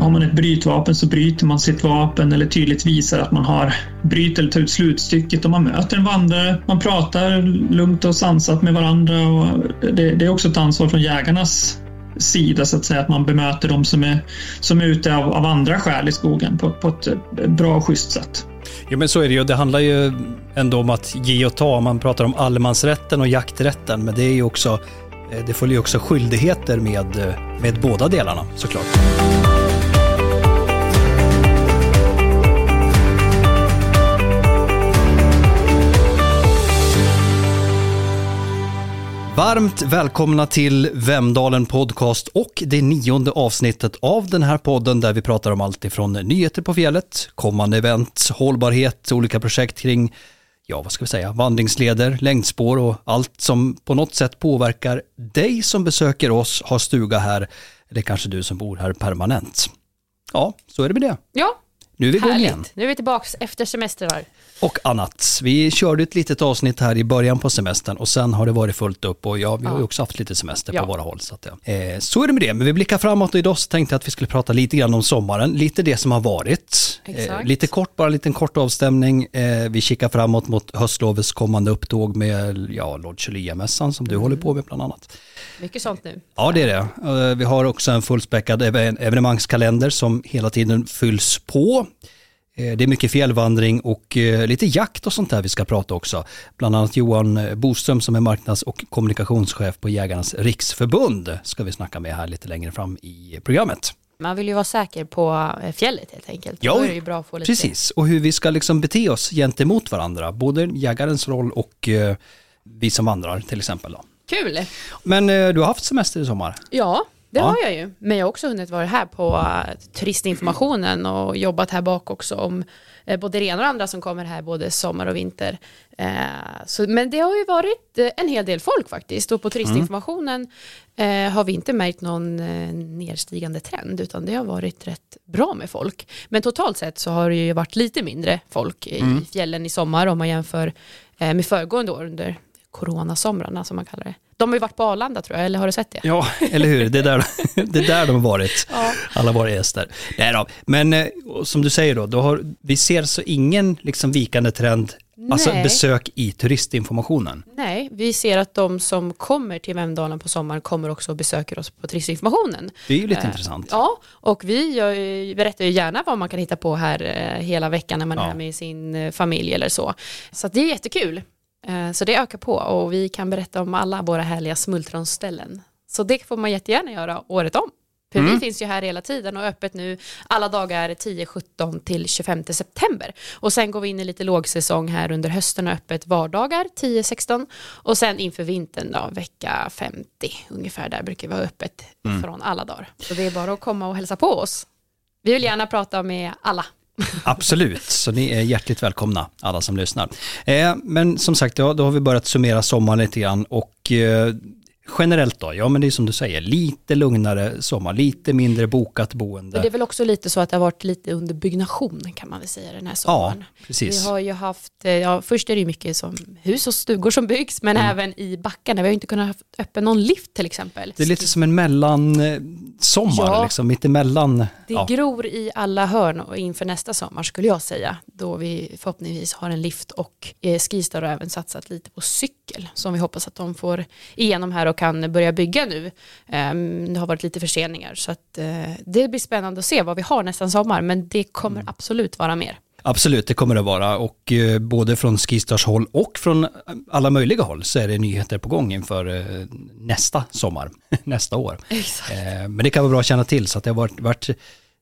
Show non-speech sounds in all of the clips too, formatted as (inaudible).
Har man ett brytvapen så bryter man sitt vapen eller tydligt visar att man har bryt eller tar ut slutstycket och man möter en vandrare. Man pratar lugnt och sansat med varandra och det, det är också ett ansvar från jägarnas sida så att säga, att man bemöter de som är, som är ute av, av andra skäl i skogen på, på ett bra och schysst sätt. Jo men så är det ju. Det handlar ju ändå om att ge och ta. Man pratar om allemansrätten och jakträtten, men det är ju också eh, det följer ju också skyldigheter med, eh, med båda delarna såklart. Varmt välkomna till Vemdalen Podcast och det nionde avsnittet av den här podden där vi pratar om allt ifrån nyheter på fjället, kommande event, hållbarhet, olika projekt kring, ja vad ska vi säga, vandringsleder, längdspår och allt som på något sätt påverkar dig som besöker oss, har stuga här, eller kanske du som bor här permanent. Ja, så är det med det. Ja, Nu är vi igång igen. Nu är vi tillbaka efter semestrar. Och annat. Vi körde ett litet avsnitt här i början på semestern och sen har det varit fullt upp och ja, vi har ju också haft lite semester Ja. på våra håll. Så, att, ja. eh, så är det med det, men vi blickar framåt och idag så tänkte jag att vi skulle prata lite grann om sommaren, lite det som har varit. Eh, lite kort, bara en liten kort avstämning. Eh, vi kikar framåt mot höstlovets kommande upptåg med ja, Lodge mässan som du Mm. håller på med bland annat. Mycket sånt nu. Ja, det är det. Eh, Vi har också en fullspäckad even- evenemangskalender som hela tiden fylls på. Eh, Det är mycket fjällvandring och eh, lite jakt och sånt där vi ska prata också. Bland annat Johan eh, Boström som är marknads och kommunikationschef på Jägarnas riksförbund ska vi snacka med här lite längre fram i programmet. Man vill ju vara säker på fjället helt enkelt. Ja, Då är det ju bra att få lite... Precis, och hur vi ska liksom bete oss gentemot varandra. Både jägarens roll och vi som vandrar till exempel. Då. Kul! Men du har haft semester i sommar? Ja, det Ja. har jag ju. Men jag har också hunnit vara här på eh, turistinformationen och jobbat här bak också om eh, både det ena och andra som kommer här både sommar och vinter. Eh, så, men det har ju varit en hel del folk faktiskt och på turistinformationen eh, har vi inte märkt någon nedstigande trend utan det har varit rätt bra med folk. Men totalt sett så har det ju varit lite mindre folk i fjällen i sommar om man jämför med föregående år under coronasomrarna som man kallar det. De har ju varit på Arlanda tror jag, eller har du sett det? Ja, eller hur? Det är där, (laughs) det är där de har varit. Ja. Alla våra gäster. Nej då. Men eh, som du säger då, då har, vi ser så ingen liksom vikande trend, alltså Nej. besök i turistinformationen. Nej, vi ser att de som kommer till Vemdalen på sommaren kommer också och besöker oss på turistinformationen. Det är ju lite Eh, intressant. Ja, och vi gör, berättar ju gärna vad man kan hitta på här eh, hela veckan när man är Ja. här med sin eh, familj eller så. Så det är jättekul. Eh, Så det ökar på och vi kan berätta om alla våra härliga smultronställen. Så det får man jättegärna göra året om. För Mm. vi finns ju här hela tiden och öppet nu alla dagar 10-17 till 25 september. Och sen går vi in i lite lågsäsong här under hösten och öppet vardagar 10-16 och sen inför vintern då vecka 50 ungefär där brukar vi vara öppet Mm. från alla dagar. Så det är bara att komma och hälsa på oss. Vi vill gärna prata med alla. Absolut, så ni är hjärtligt välkomna alla som lyssnar. Eh, men som sagt, ja, då har vi börjat summera sommaren lite grann och eh, generellt då, ja men det är som du säger, lite lugnare sommar, lite mindre bokat boende. Men det är väl också lite så att det har varit lite under byggnation kan man väl säga den här ja, sommaren. precis. Vi har ju haft, eh, ja först är det ju mycket som hus och stugor som byggs, men Mm. även i backarna. Vi har ju inte kunnat ha öppen någon lift till exempel. Det är lite som en mellansommar, Ja. liksom, mitt emellan. Det Ja. gror i alla hörn och inför nästa sommar skulle jag säga. Då vi förhoppningsvis har en lift och eh, Skistar har även satsat lite på cykel. Som vi hoppas att de får igenom här och kan börja bygga nu. Ehm, det har varit lite förseningar så att eh, det blir spännande att se vad vi har nästa sommar. Men det kommer Mm. absolut vara mer. Absolut, det kommer det vara och eh, både från Skistars håll och från eh, alla möjliga håll så är det nyheter på gång inför nästa sommar, (laughs) nästa år. Exakt. Eh, men det kan vara bra att känna till så att det har varit, varit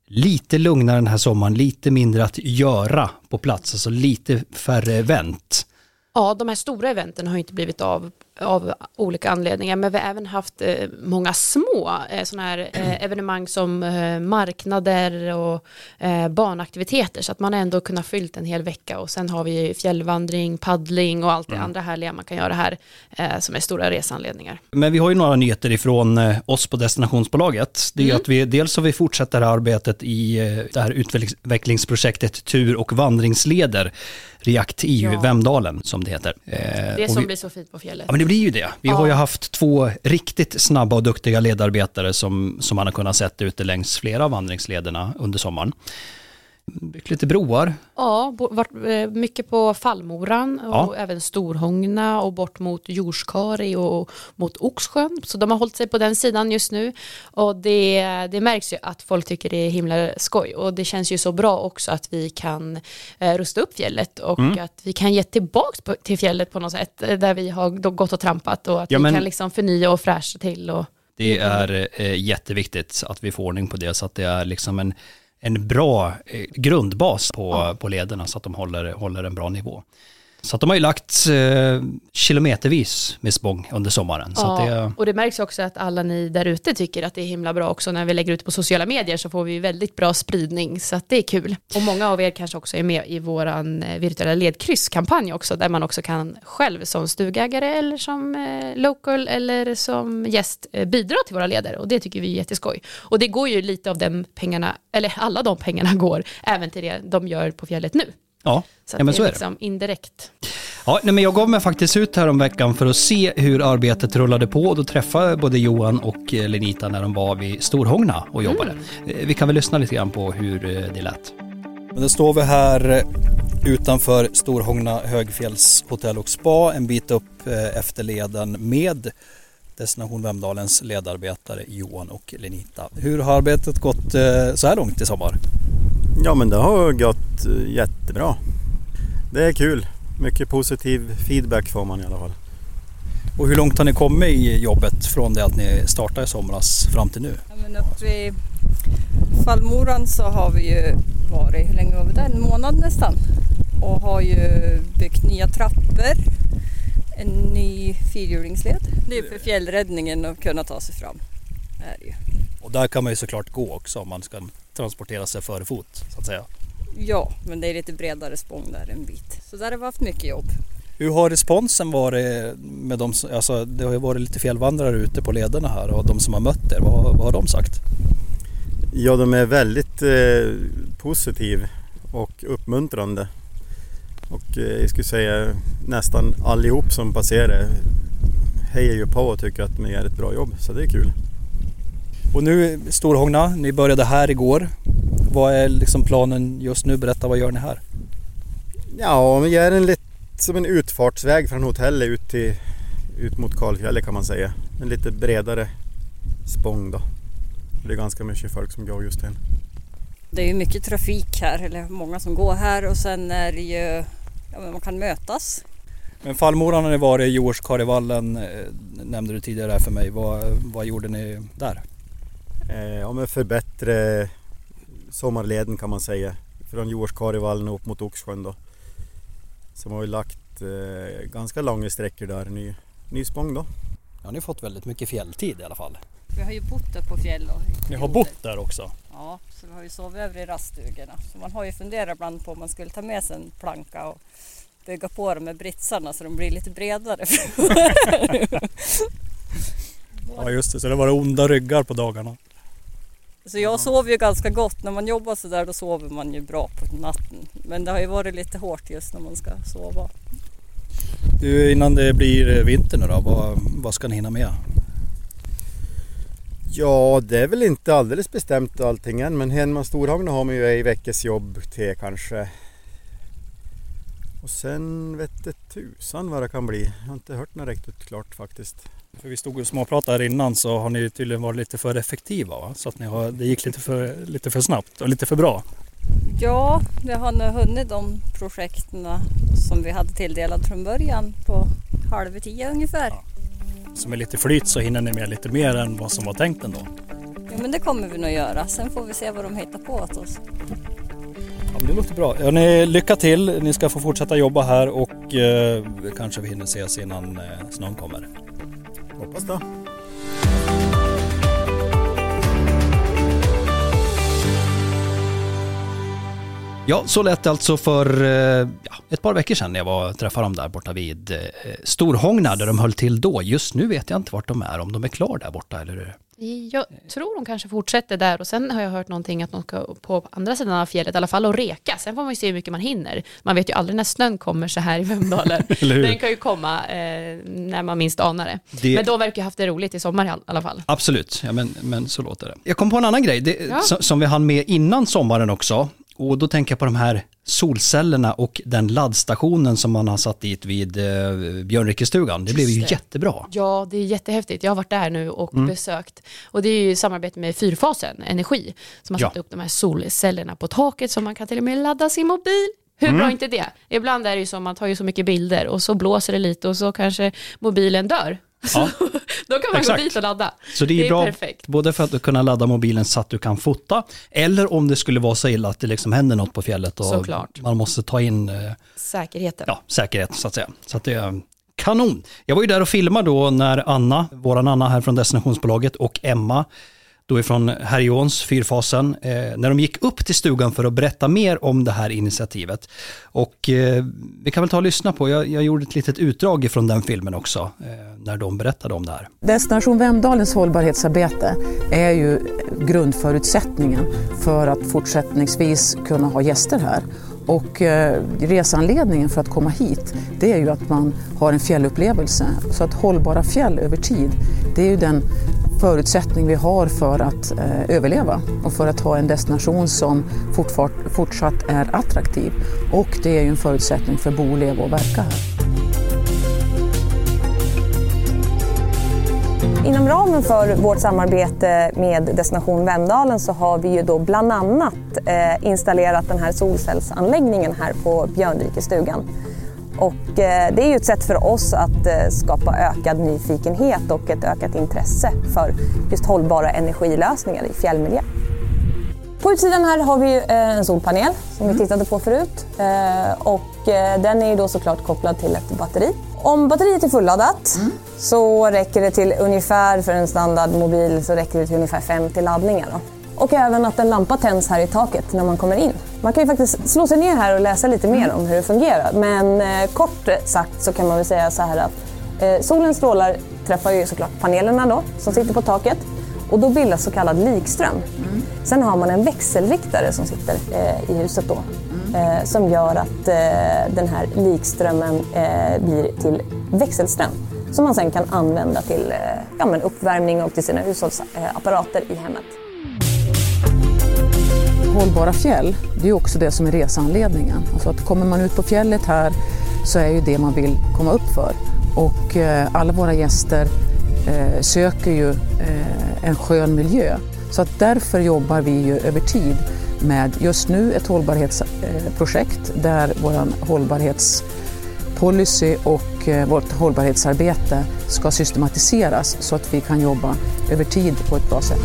lite lugnare den här sommaren, lite mindre att göra på plats, alltså lite färre event. Ja, de här stora eventen har inte blivit av av olika anledningar, men vi har även haft eh, många små eh, sådana här eh, evenemang som eh, marknader och eh, barnaktiviteter, så att man ändå kunnat fyllt en hel vecka. Och sen har vi fjällvandring, paddling och allt det andra härliga man kan göra här eh, som är stora resanledningar. Men vi har ju några nyheter ifrån eh, oss på destinationsbolaget. Det är ju att vi dels har vi fortsatt det här arbetet i det här utvecklingsprojektet Tur och vandringsleder, React EU Ja. Vemdalen som det heter. Eh, Det och som vi, blir så fint på fjället. Ja, men det blir ju det. Vi ja. har ju haft två riktigt snabba och duktiga ledarbetare som, som man har kunnat sätta ute längs flera av vandringslederna under sommaren. Byggt lite broar. Ja, varit eh, mycket på Fallmoran och ja. även Storhångna och bort mot Jorskari och mot Oxsjön. Så de har hållit sig på den sidan just nu. Och det, det märks ju att folk tycker det är himla skoj. Och det känns ju så bra också att vi kan eh, rusta upp fjället och mm. att vi kan ge tillbaka till fjället på något sätt eh, där vi har gått och trampat och att ja, vi kan liksom förnya och fräscha till. Och, det är eh, jätteviktigt att vi får ordning på det så att det är liksom en en bra eh, grundbas på, ja. på lederna så att de håller, håller en bra nivå. Så att de har ju lagt eh, kilometervis med spång under sommaren. Ja, det... och det märks också att alla ni där ute tycker att det är himla bra också. När vi lägger ut på sociala medier så får vi väldigt bra spridning, så att det är kul. Och många av er kanske också är med i vår eh, virtuella ledkrysskampanj också, där man också kan själv som stugägare eller som eh, local eller som gäst eh, bidra till våra leder. Och det tycker vi är jätteskoj. Och det går ju lite av den pengarna, eller alla de pengarna (laughs) går även till det de gör på fjället nu. Ja, så ja men så är det. Liksom indirekt. Ja, nej, men jag gav mig faktiskt ut här om veckan för att se hur arbetet rullade på och då träffade jag både Johan och eh, Lenita när de var vid Storhångna och jobbade. Mm. Vi kan väl lyssna lite grann på hur eh, det lät. Men då står vi här utanför Storhångna högfjällshotell och spa en bit upp efter leden med Destination Vemdalens ledarbetare Johan och Lenita. Hur har arbetet gått så här långt i sommar? Ja men det har gått jättebra. Det är kul. Mycket positiv feedback får man i alla fall. Och hur långt har ni kommit i jobbet från det att ni startade i somras fram till nu? Ja, men vid Fallmoran så har vi ju varit, hur länge var vi där? En månad nästan. Och har ju byggt nya trappor, en ny fyrhjulingsled. Det är för fjällräddningen att kunna ta sig fram. Det är det ju. Och där kan man ju såklart gå också om man ska transportera sig före fot så att säga. Ja, men det är lite bredare spång där en bit. Så där har vi haft mycket jobb. Hur har responsen varit med de alltså det har ju varit lite fjällvandrare ute på lederna här och de som har mött er, vad, vad har de sagt? Ja, de är väldigt eh, positiv och uppmuntrande. Och eh, jag skulle säga nästan allihop som passerar hejar ju på och tycker att ni gör ett bra jobb, så det är kul. Och nu Storhångna, ni började här igår. Vad är liksom planen just nu? Berätta, vad gör ni här? Ja, vi gör en lite som en utfartsväg från hotellet ut, till, ut mot Kalfjället kan man säga. En lite bredare spång då. Det är ganska mycket folk som går just den. Det är ju mycket trafik här, eller många som går här och sen är det ju, ja man kan mötas. Men fallmoran har ni varit i Jorskarlevallen, eh, nämnde du tidigare för mig. Vad, vad gjorde ni där? Eh, ja men förbättra sommarleden kan man säga. Från Jorskarlevallen upp mot Oxsjön då. Som har ju lagt eh, ganska långa sträckor där, ny, ny spång då. Ja, ni har fått väldigt mycket fjälltid i alla fall. Vi har ju bott där på fjäll. Och ni har bott där också? Ja, så vi har ju sovit över i raststugorna. Så man har ju funderat ibland på om man skulle ta med sig en planka och bygga på dem med britsarna så de blir lite bredare. (laughs) ja just det, så det var onda ryggar på dagarna. Så jag sover ju ganska gott. När man jobbar så där då sover man ju bra på natten. Men det har ju varit lite hårt just när man ska sova. Du, innan det blir vinter nu då, vad, vad ska ni hinna med? Ja, det är väl inte alldeles bestämt allting än, men hemma Storhagna har man ju i veckors jobb till kanske. Och sen vet det tusan vad det kan bli. Jag har inte hört något riktigt klart faktiskt. För vi stod och småpratade här innan så har ni tydligen varit lite för effektiva va? Så att ni har, det gick lite för, lite för snabbt och lite för bra. Ja, vi har nu hunnit de projekten som vi hade tilldelat från början på halv tio ungefär. Ja. Så med lite flyt så hinner ni med lite mer än vad som var tänkt ändå? Ja men det kommer vi nog göra. Sen får vi se vad de hittar på åt oss. Ja, men det låter bra. Ja, ni, lycka till. Ni ska få fortsätta jobba här och eh, kanske vi hinner ses innan eh, snön kommer. Hoppas det. Ja, så lät det alltså för eh, ja, ett par veckor sedan när jag var, träffade dem där borta vid eh, Storhångna där de höll till då. Just nu vet jag inte vart de är, om de är klara där borta eller jag tror de kanske fortsätter där och sen har jag hört någonting att de ska på andra sidan av fjället i alla fall och reka. Sen får man ju se hur mycket man hinner. Man vet ju aldrig när snön kommer så här i Vemdalen. (laughs) Den kan ju komma eh, när man minst anar det. Det- Men de verkar ju haft det roligt i sommar i all- alla fall. Absolut, ja, men, men så låter det. Jag kom på en annan grej det, Ja. som, som vi hann med innan sommaren också. Och då tänker jag på de här solcellerna och den laddstationen som man har satt dit vid eh, Björnrikestugan. Det blev ju Just det. jättebra. Ja, det är jättehäftigt. Jag har varit där nu och Mm. besökt. Och det är ju i samarbete med Fyrfasen Energi som har Ja. satt upp de här solcellerna på taket så man kan till och med ladda sin mobil. Hur Mm. bra är inte det? Ibland är det ju så, man tar ju så mycket bilder och så blåser det lite och så kanske mobilen dör. Ja. (laughs) Då kan man Exakt. gå dit och ladda. Så det är, Det är bra perfekt. både för att kunna ladda mobilen så att du kan fota eller om det skulle vara så illa att det liksom händer något på fjället och Såklart. man måste ta in eh, Säkerheten. ja, säkerhet så att säga. Så att det är kanon. Jag var ju där och filmade då när Anna, våran Anna här från destinationsbolaget och Emma då ifrån Herjons, fyrfasen, eh, när de gick upp till stugan för att berätta mer om det här initiativet. Och eh, vi kan väl ta och lyssna på, jag, jag gjorde ett litet utdrag ifrån den filmen också, eh, när de berättade om det här. Destination Vemdalens hållbarhetsarbete är ju grundförutsättningen för att fortsättningsvis kunna ha gäster här. Och eh, resanledningen för att komma hit det är ju att man har en fjällupplevelse. Så att hållbara fjäll över tid det är ju den förutsättning vi har för att eh, överleva och för att ha en destination som fortsatt är attraktiv. Och det är ju en förutsättning för att bo, leva och verka här. Inom ramen för vårt samarbete med Destination Vemdalen så har vi ju då bland annat eh, installerat den här solcellsanläggningen här på Björnrikestugan. Och eh, det är ju ett sätt för oss att eh, skapa ökad nyfikenhet och ett ökat intresse för just hållbara energilösningar i fjällmiljö. På utsidan här har vi en solpanel som vi tittade på förut och den är ju då såklart kopplad till ett batteri. Om batteriet är fulladdat så räcker det till ungefär, för en standardmobil, så räcker det till ungefär 50 laddningar. Då. Och även att en lampa tänds här i taket när man kommer in. Man kan ju faktiskt slå sig ner här och läsa lite mer om hur det fungerar. Men eh, kort sagt så kan man väl säga så här att eh, solens strålar träffar ju såklart panelerna då, som sitter på taket. Och då bildas så kallad likström. Sen har man en växelriktare som sitter eh, i huset då. Eh, som gör att eh, den här likströmmen eh, blir till växelström. Som man sen kan använda till eh, ja, men uppvärmning och till sina hushållsapparater i hemmet. Hållbara fjäll, det är också det som är resanledningen. Alltså att kommer man ut på fjället här så är ju det man vill komma upp för. Och eh, alla våra gäster eh, söker ju eh, en skön miljö. Så att därför jobbar vi ju över tid med just nu ett hållbarhetsprojekt där vår hållbarhetspolicy och eh, vårt hållbarhetsarbete ska systematiseras så att vi kan jobba över tid på ett bra sätt.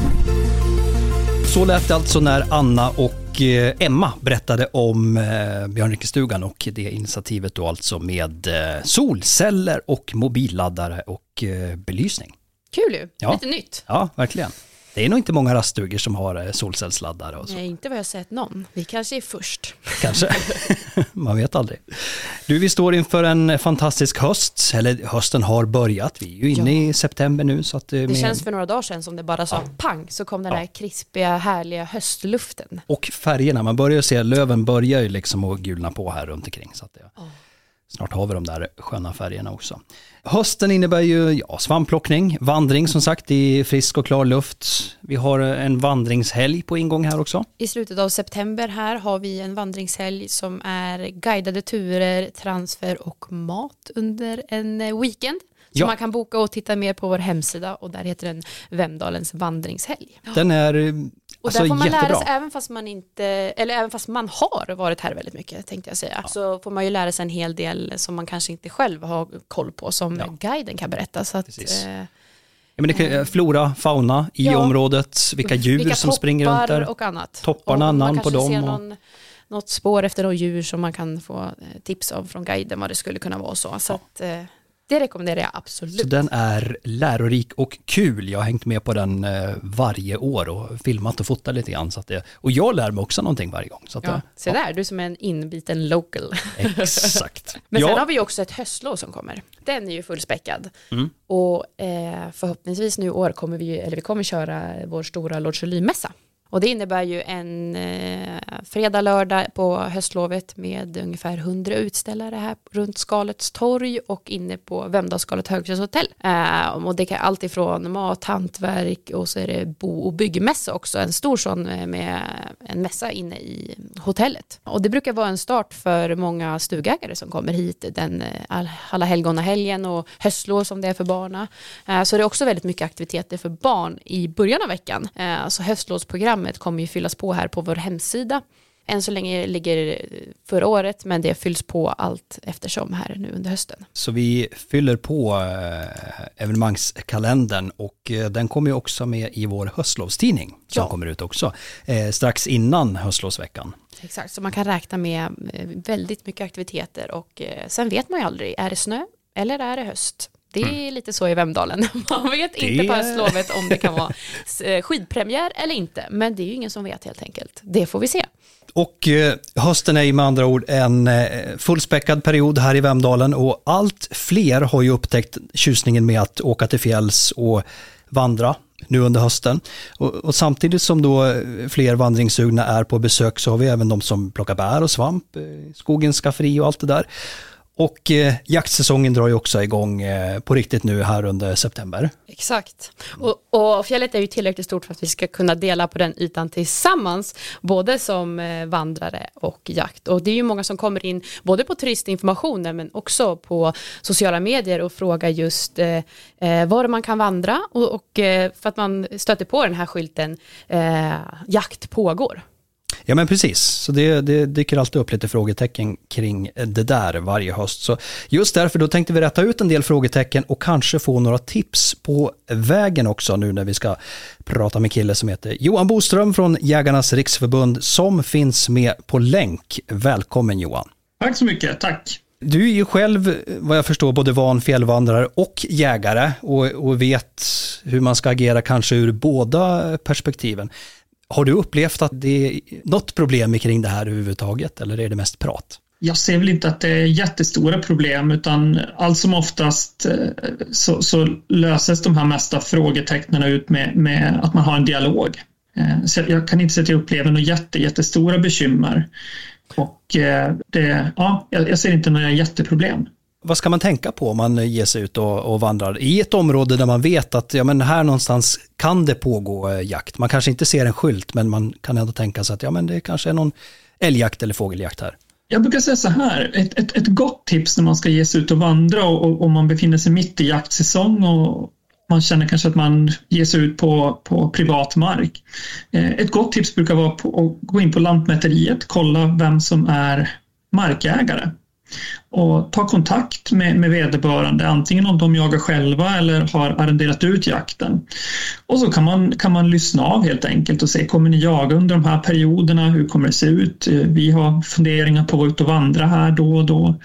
Så lät det alltså när Anna och eh, Emma berättade om eh, Björnrikestugan och det initiativet då alltså med eh, solceller och mobilladdare och eh, belysning. Kul ju, Ja. lite nytt. Ja, verkligen. Det är nog inte många raststugor som har eh, solcellsladdare och så. Nej, inte vad jag sett någon. Vi kanske är först. Kanske. (laughs) Man vet aldrig. Du, vi står inför en fantastisk höst, eller hösten har börjat. Vi är ju inne i september nu. Så att, eh, Det med- känns för några dagar sedan som det bara sa pang så kom den där krispiga härliga höstluften. Och färgerna, man börjar se, löven börjar ju liksom att gulna på här runt omkring. Så att det, Snart har vi de där sköna färgerna också. Hösten innebär ju ja, svampplockning, vandring som sagt i frisk och klar luft. Vi har en vandringshelg på ingång här också. I slutet av september här har vi en vandringshelg som är guidade turer, transfer och mat under en eh, weekend. Som Ja. man kan boka och titta mer på vår hemsida och där heter den Vemdalens vandringshelg. Den är Och alltså, där får man lära jättebra. sig, även fast man inte, eller även fast man har varit här väldigt mycket, tänkte jag säga, så får man ju lära sig en hel del som man kanske inte själv har koll på, som Ja. guiden kan berätta. Så att, eh, Ja, men kan, flora, fauna i Ja. området, vilka djur vilka som springer runt där. och annat. Topparna, och namn på dem någon, något spår efter något djur som man kan få eh, tips av från guiden vad det skulle kunna vara så. så att, eh, det rekommenderar jag absolut. Så den är lärorik och kul. Jag har hängt med på den eh, varje år och filmat och fotat lite grann. Så att det, och jag lär mig också någonting varje gång. Så att Ja, det, se där, du som är en inbiten local. exakt. (laughs) Men sen ja, har vi också ett höstlov som kommer. Den är ju fullspäckad. Mm. Och eh, förhoppningsvis nu i år kommer vi, eller vi kommer köra vår stora Lord mässa och det innebär ju en eh, fredag, lördag på höstlovet med ungefär 100 utställare här runt Skalets torg och inne på Vemdalsskalet höghushotell. Eh, och det kan allt ifrån mat, hantverk och så är det bo och byggmässa också, en stor sån eh, med en mässa inne i hotellet. Och det brukar vara en start för många stugägare som kommer hit den eh, alla helgonahelgen och höstlov som det är för barna. Eh, så det är också väldigt mycket aktiviteter för barn i början av veckan. Eh, så höstlovsprogrammet kommer ju fyllas på här på vår hemsida. Än så länge ligger förra året, men det fylls på allt eftersom här nu under hösten. Så vi fyller på eh, evenemangskalendern och eh, den kommer ju också med i vår höstlovstidning som Ja. kommer ut också eh, strax innan höstlovsveckan. Exakt, så man kan räkna med väldigt mycket aktiviteter och sen vet man ju aldrig, är det snö eller är det höst? Det är lite så i Vemdalen. (laughs) Man vet inte på Det- höstlovet om det kan vara eh, skidpremiär eller inte. Men det är ju ingen som vet helt enkelt. Det får vi se. Och eh, hösten är med andra ord en eh, fullspäckad period här i Vemdalen och allt fler har ju upptäckt tjusningen med att åka till fjälls och vandra nu under hösten. Och, och samtidigt som då fler vandringssugna är på besök så har vi även de som plockar bär och svamp, skogens skafferi och allt det där. Och eh, jaktsäsongen drar ju också igång eh, på riktigt nu här under september. Exakt. Och, och fjället är ju tillräckligt stort för att vi ska kunna dela på den ytan tillsammans, både som eh, vandrare och jakt. Och det är ju många som kommer in, både på turistinformationen men också på sociala medier och frågar just eh, eh var man kan vandra och, och eh, för att man stöter på den här skylten eh, jakt pågår. Ja men precis, så det, det dyker alltid upp lite frågetecken kring det där varje höst. Så just därför då tänkte vi rätta ut en del frågetecken och kanske få några tips på vägen också nu när vi ska prata med kille som heter Johan Boström från Jägarnas Riksförbund som finns med på länk. Välkommen Johan! Tack så mycket, tack. Du är ju själv, vad jag förstår, både van fjällvandrare och jägare och, och vet hur man ska agera kanske ur båda perspektiven. Har du upplevt att det är något problem kring det här överhuvudtaget eller är det mest prat? Jag ser väl inte att det är jättestora problem utan allt som oftast eh, så, så löses de här mesta frågetecknen ut med, med att man har en dialog. Eh, så jag kan inte säga att jag upplever några jätte, jättestora bekymmer. Och eh, det, ja, jag ser inte några jätteproblem. Vad ska man tänka på om man ger sig ut och, och vandrar i ett område där man vet att ja, men här någonstans kan det pågå eh, jakt? Man kanske inte ser en skylt men man kan ändå tänka sig att ja, men det kanske är någon älgjakt eller fågeljakt här. Jag brukar säga så här, ett, ett, ett gott tips när man ska ge sig ut och vandra och, och, man befinner sig mitt i jaktsäsong och man känner kanske att man ger sig ut på, på privat mark. Eh, Ett gott tips brukar vara på att gå in på Lantmäteriet, kolla vem som är markägare och ta kontakt med, med vederbörande, antingen om de jagar själva eller har arrenderat ut jakten. Och så kan man, kan man lyssna av helt enkelt och se, kommer ni jaga under de här perioderna? Hur kommer det se ut? Eh, vi har funderingar på att vara ute och vandra här då och då.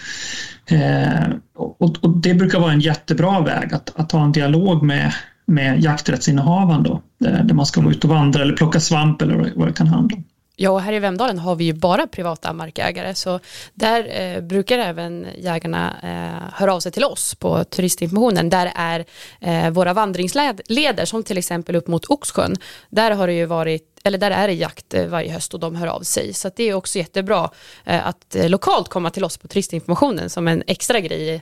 Eh, och, och det brukar vara en jättebra väg att, att ha en dialog med, med jakträttsinnehavaren då, där där man ska vara ute och vandra eller plocka svamp eller vad det kan handla om. Ja, och här i Vemdalen har vi ju bara privata markägare, så där eh, brukar även jägarna eh, höra av sig till oss på turistinformationen. Där är eh, våra vandringsleder, som till exempel upp mot Oxsjön, där har det ju varit eller där är det jakt eh, varje höst och de hör av sig. Så att det är också jättebra eh, att eh, lokalt komma till oss på turistinformationen som en extra grej,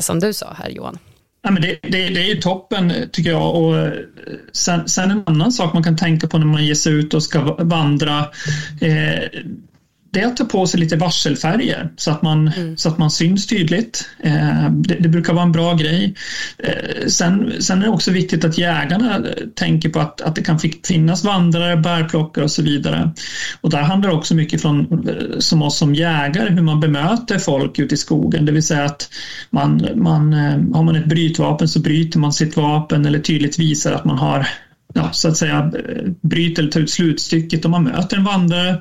som du sa här Johan. Ja, men det, det, det är ju toppen tycker jag. Och eh, sen, sen en annan sak man kan tänka på när man ger sig ut och ska vandra. Eh, det är att ta på sig lite varselfärger så att man, så att man syns tydligt. Eh, det, det brukar vara en bra grej. Eh, sen, sen är det också viktigt att jägarna tänker på att, att det kan fi- finnas vandrare, bärplockare och så vidare. Och där handlar det också mycket från, eh, som oss som jägare, hur man bemöter folk ute i skogen. Det vill säga att man, man, har man ett brytvapen så bryter man sitt vapen eller tydligt visar att man har ja, så att säga bryter eller tar ut slutstycket och man möter en vandrare.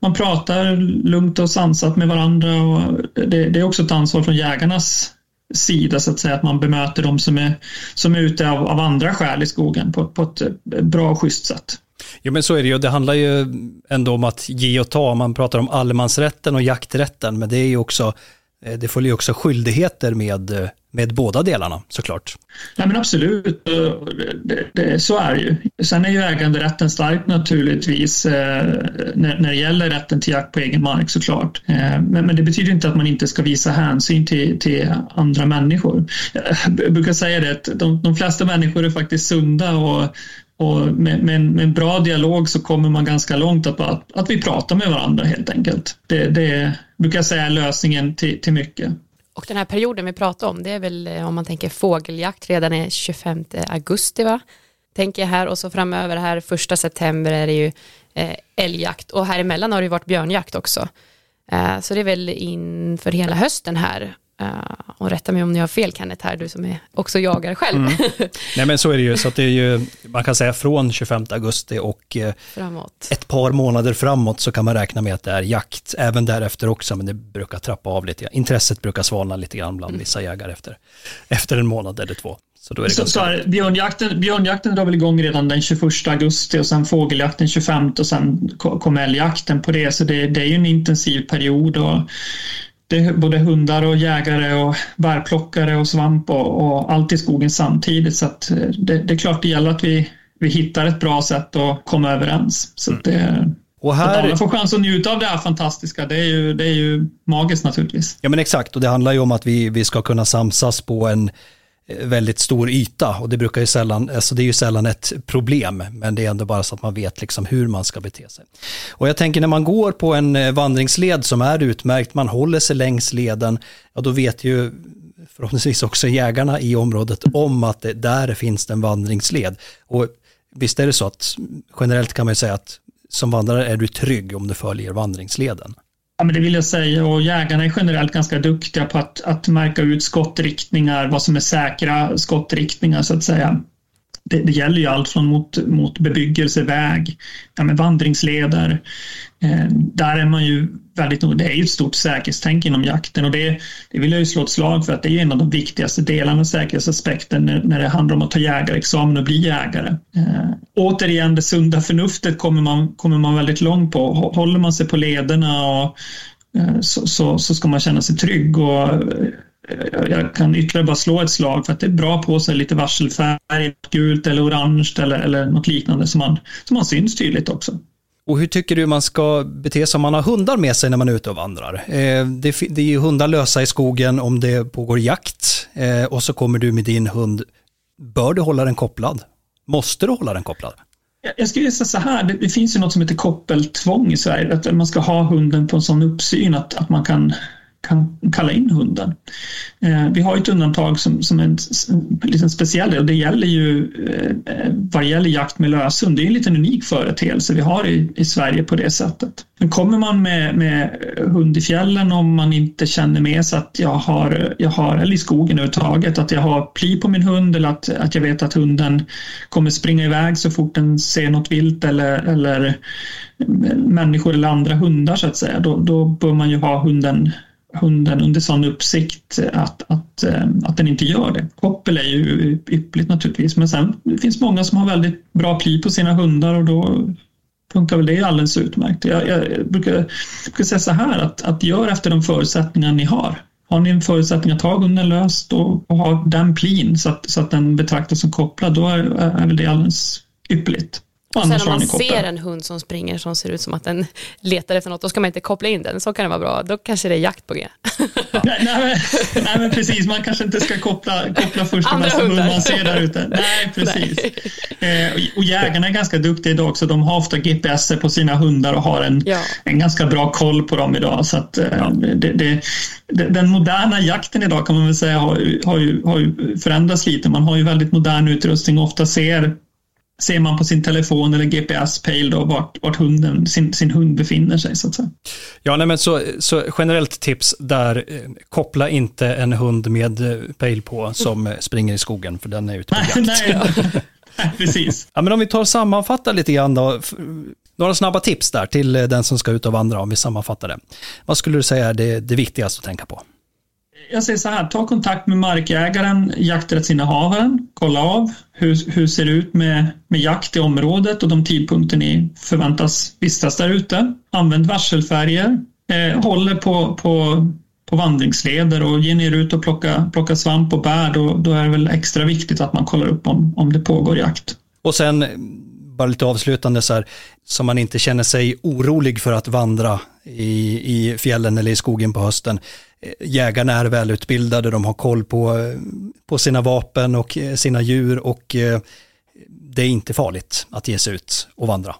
Man pratar lugnt och sansat med varandra och det, det är också ett ansvar från jägarnas sida så att säga, att man bemöter dem som är, som är ute av, av andra skäl i skogen på, på ett bra och schysst sätt. Jo men så är det ju, det handlar ju ändå om att ge och ta, man pratar om allemansrätten och jakträtten, men det är ju också, eh, det följer ju också skyldigheter med, eh, med båda delarna såklart. Nej men absolut, det, det, så är det ju. Sen är ju äganderätten stark naturligtvis eh, när, när det gäller rätten till jakt på egen mark såklart. Eh, men, men det betyder inte att man inte ska visa hänsyn till, till andra människor. Eh, jag brukar säga det att de, de flesta människor är faktiskt sunda och och med, med, en, med, en, bra dialog så kommer man ganska långt att, att, att vi pratar med varandra helt enkelt. Det, det brukar jag säga är lösningen till, till mycket. Och den här perioden vi pratar om, det är väl eh, om man tänker fågeljakt redan är 25 augusti va? Tänker jag här och så framöver här första september är det ju eh, älgjakt och här emellan har det ju varit björnjakt också. Eh, så det är väl inför hela hösten här Uh, och rätta mig om ni har fel Kenneth här, du som är också jagar själv. Mm. (laughs) Nej men så är det ju, så att det är ju, man kan säga från 25 augusti och uh, framåt. ett par månader framåt så kan man räkna med att det är jakt, även därefter också, men det brukar trappa av lite. Intresset brukar svalna lite grann bland mm. vissa jägare efter, efter en månad eller två. Så, då är det så, så här, björnjakten, björnjakten drar väl igång redan den 21 augusti och sen fågeljakten 25 och sen kommer älgjakten på det, så det, det är ju en intensiv period. Och det är både hundar och jägare och bärplockare och svamp och, och allt i skogen samtidigt. Så eh, det, det, är klart det gäller att vi, vi hittar ett bra sätt att komma överens. Så att det, och här... Att alla får chans att njuta av det här fantastiska, det är ju, det är ju magiskt naturligtvis. Ja men exakt, och det handlar ju om att vi, vi ska kunna samsas på en väldigt stor yta och det brukar ju sällan, alltså det är ju sällan ett problem, men det är ändå bara så att man vet liksom hur man ska bete sig. Och jag tänker när man går på en eh, vandringsled som är utmärkt, man håller sig längs leden, ja då vet ju förhoppningsvis också jägarna i området om att det, där finns det en vandringsled. Och visst är det så att generellt kan man ju säga att som vandrare är du trygg om du följer vandringsleden. Ja, men det vill jag säga och jägarna är generellt ganska duktiga på att, att märka ut skottriktningar, vad som är säkra skottriktningar så att säga. Det, det gäller ju allt från mot, mot bebyggelse, väg, ja, med vandringsleder. Eh, där är man ju väldigt det är ju ett stort säkerhetstänk inom jakten och det, det vill jag ju slå ett slag för att det är en av de viktigaste delarna av säkerhetsaspekten när, när det handlar om att ta jägarexamen och bli jägare. Eh, återigen, det sunda förnuftet kommer man, kommer man väldigt långt på. Håller man sig på lederna och, eh, så, så, så ska man känna sig trygg och eh, jag kan ytterligare bara slå ett slag för att det är bra på sig lite varselfärg, gult eller orange eller, eller något liknande som man, som man syns tydligt också. Och hur tycker du man ska bete sig om man har hundar med sig när man är ute och vandrar? Eh, det, det är ju hundar lösa i skogen om det pågår jakt eh, och så kommer du med din hund. Bör du hålla den kopplad? Måste du hålla den kopplad? Jag skulle säga så här, det, det, finns ju något som heter koppeltvång i Sverige, att man ska ha hunden på en sån uppsyn att, att man kan kan kalla in hunden. Eh, vi har ett undantag som, som en, en liten speciell del. och Det gäller ju eh, vad gäller jakt med löshund. Det är en liten unik företeelse vi har i, i Sverige på det sättet. Men kommer man med, med hund i fjällen om man inte känner med sig att jag har, jag har, eller i skogen överhuvudtaget, att jag har pli på min hund eller att, att jag vet att hunden kommer springa iväg så fort den ser något vilt eller, eller människor eller andra hundar så att säga, då, då bör man ju ha hunden hunden under sån uppsikt att, att, eh, att den inte gör det. Koppel är ju yppligt naturligtvis men sen det finns många som har väldigt bra pli på sina hundar och då funkar väl det alldeles utmärkt. Jag, jag brukar, brukar säga så här att, att gör efter de förutsättningar ni har. Har ni en förutsättning att ha hunden löst och, och ha den plin så att, så att den betraktas som kopplad då är, är väl det alldeles ypperligt. Och sen om man ser en hund som springer som ser ut som att den (laughs) letar efter något, då ska man inte koppla in den. Så kan det vara bra. Då kanske det är jakt på G. (laughs) nej, nej, nej, men precis. Man kanske inte ska koppla, koppla först med hund man ser där ute. Nej, (laughs) precis. Nej. Eh, och jägarna är ganska duktiga idag också. De har ofta GPS på sina hundar och har en, ja. en ganska bra koll på dem idag. Så att, eh, det, det, den moderna jakten idag kan man väl säga har, har, ju, har ju förändrats lite. Man har ju väldigt modern utrustning och ofta ser ser man på sin telefon eller GPS-pejl då vart, vart hunden, sin, sin hund befinner sig så att säga. Ja, nej, men så, så generellt tips där, eh, koppla inte en hund med eh, pejl på som eh, springer i skogen för den är ute på jakt. nej, (laughs) nej, precis. Ja, men om vi tar och sammanfattar lite grann då, några snabba tips där till den som ska ut och vandra om vi sammanfattar det. Vad skulle du säga är det, det viktigaste att tänka på? Jag säger så här, ta kontakt med markägaren, jakträttsinnehavaren, kolla av hur, hur ser det ut med, med jakt i området och de tidpunkter ni förväntas vistas där ute. Använd varselfärger, eh, håller på, på, på vandringsleder och ger ni er ut och plocka, plocka svamp och bär då, då är det väl extra viktigt att man kollar upp om, om det pågår jakt. Och sen bara lite avslutande så här, så man inte känner sig orolig för att vandra i, i fjällen eller i skogen på hösten. Eh, jägarna är välutbildade, de har koll på, eh, på sina vapen och eh, sina djur och det är inte farligt att ge sig ut och vandra.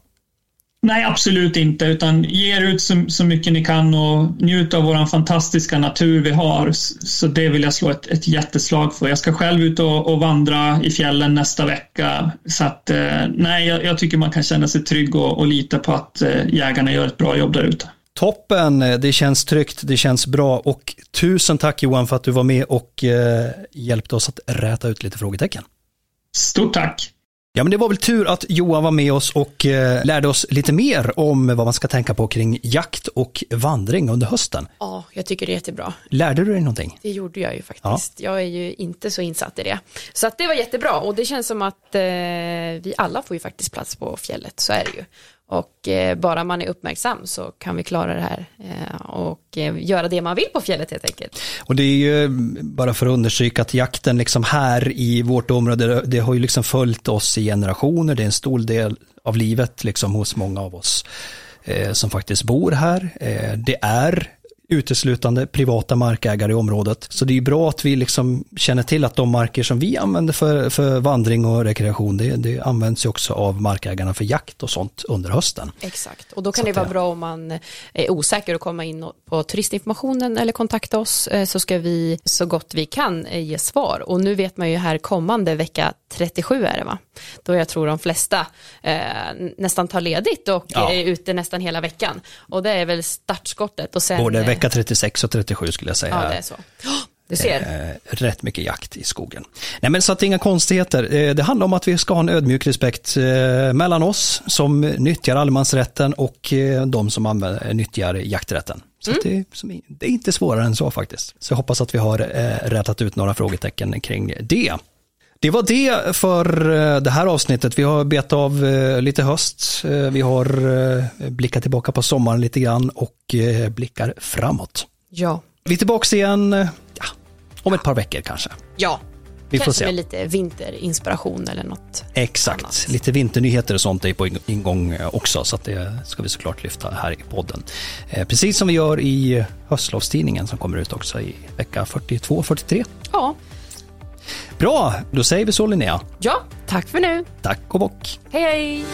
Nej, absolut inte, utan ge er ut så, så mycket ni kan och njut av vår fantastiska natur vi har. Så det vill jag slå ett, ett jätteslag för. Jag ska själv ut och, och vandra i fjällen nästa vecka. Så att, eh, nej, jag, jag, tycker man kan känna sig trygg och, och lita på att eh, jägarna gör ett bra jobb där ute. Toppen, det känns tryggt, det känns bra och tusen tack Johan för att du var med och eh, hjälpte oss att räta ut lite frågetecken. Stort tack! Ja, men det var väl tur att Johan var med oss och eh, lärde oss lite mer om vad man ska tänka på kring jakt och vandring under hösten. Ja, jag tycker det är jättebra. Lärde du dig någonting? Det gjorde jag ju faktiskt. Ja. Jag är ju inte så insatt i det. Så att det var jättebra och det känns som att eh, vi alla får ju faktiskt plats på fjället, så är det ju. Och eh, bara man är uppmärksam så kan vi klara det här eh, och eh, göra det man vill på fjället helt enkelt. Och det är ju mm, bara för att understryka att jakten liksom här i vårt område, det har ju liksom följt oss i generationer, det är en stor del av livet liksom hos många av oss eh, som faktiskt bor här. Eh, det är uteslutande privata markägare i området. Så det är bra att vi liksom känner till att de marker som vi använder för, för vandring och rekreation, det, det används ju också av markägarna för jakt och sånt under hösten. Exakt, och då kan så det vara bra om man är osäker och komma in på turistinformationen eller kontakta oss eh, så ska vi så gott vi kan eh, ge svar. Och nu vet man ju här kommande vecka 37 är det va? Då jag tror de flesta eh, nästan tar ledigt och ja. är ute nästan hela veckan. Och det är väl startskottet. Och sen, Både vecka 36 och 37 skulle jag säga. Ja, det är så. Du ser. Eh, rätt mycket jakt i skogen. Nej men så att inga konstigheter. Eh, det handlar om att vi ska ha en ödmjuk respekt eh, mellan oss som nyttjar allemansrätten och de som använder, nyttjar jakträtten. Så mm. det, det, är inte svårare än så faktiskt. Så jag hoppas att vi har eh, rätat ut några frågetecken kring det. Det var det för eh, det här avsnittet. Vi har bett av eh, lite höst. Eh, vi har blickat tillbaka på sommaren lite grann och blickar framåt. Ja. Vi är tillbaka igen ja, om ett par veckor kanske. Ja, vi kanske får se. med lite vinterinspiration eller något Exakt, annat. lite vinternyheter och sånt är på ingång också så det ska vi såklart lyfta här i podden. Precis som vi gör i höstlovstidningen som kommer ut också i vecka 42-43. Ja, Bra, då säger vi så Linnea. Ja, tack för nu. Tack och bock. Hej hej.